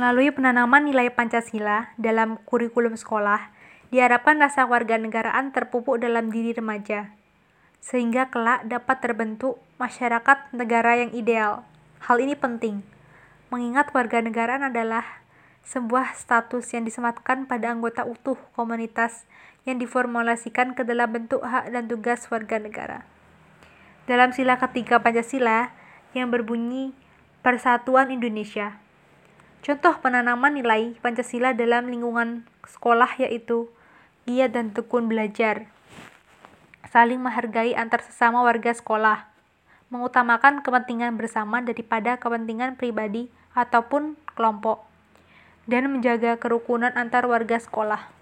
Melalui penanaman nilai Pancasila dalam kurikulum sekolah, diharapkan rasa warga negaraan terpupuk dalam diri remaja, sehingga kelak dapat terbentuk masyarakat negara yang ideal. Hal ini penting, mengingat warga negaraan adalah sebuah status yang disematkan pada anggota utuh komunitas yang diformulasikan ke dalam bentuk hak dan tugas warga negara. Dalam sila ketiga Pancasila yang berbunyi Persatuan Indonesia, Contoh penanaman nilai Pancasila dalam lingkungan sekolah yaitu giat dan tekun belajar, saling menghargai antar sesama warga sekolah, mengutamakan kepentingan bersama daripada kepentingan pribadi ataupun kelompok, dan menjaga kerukunan antar warga sekolah.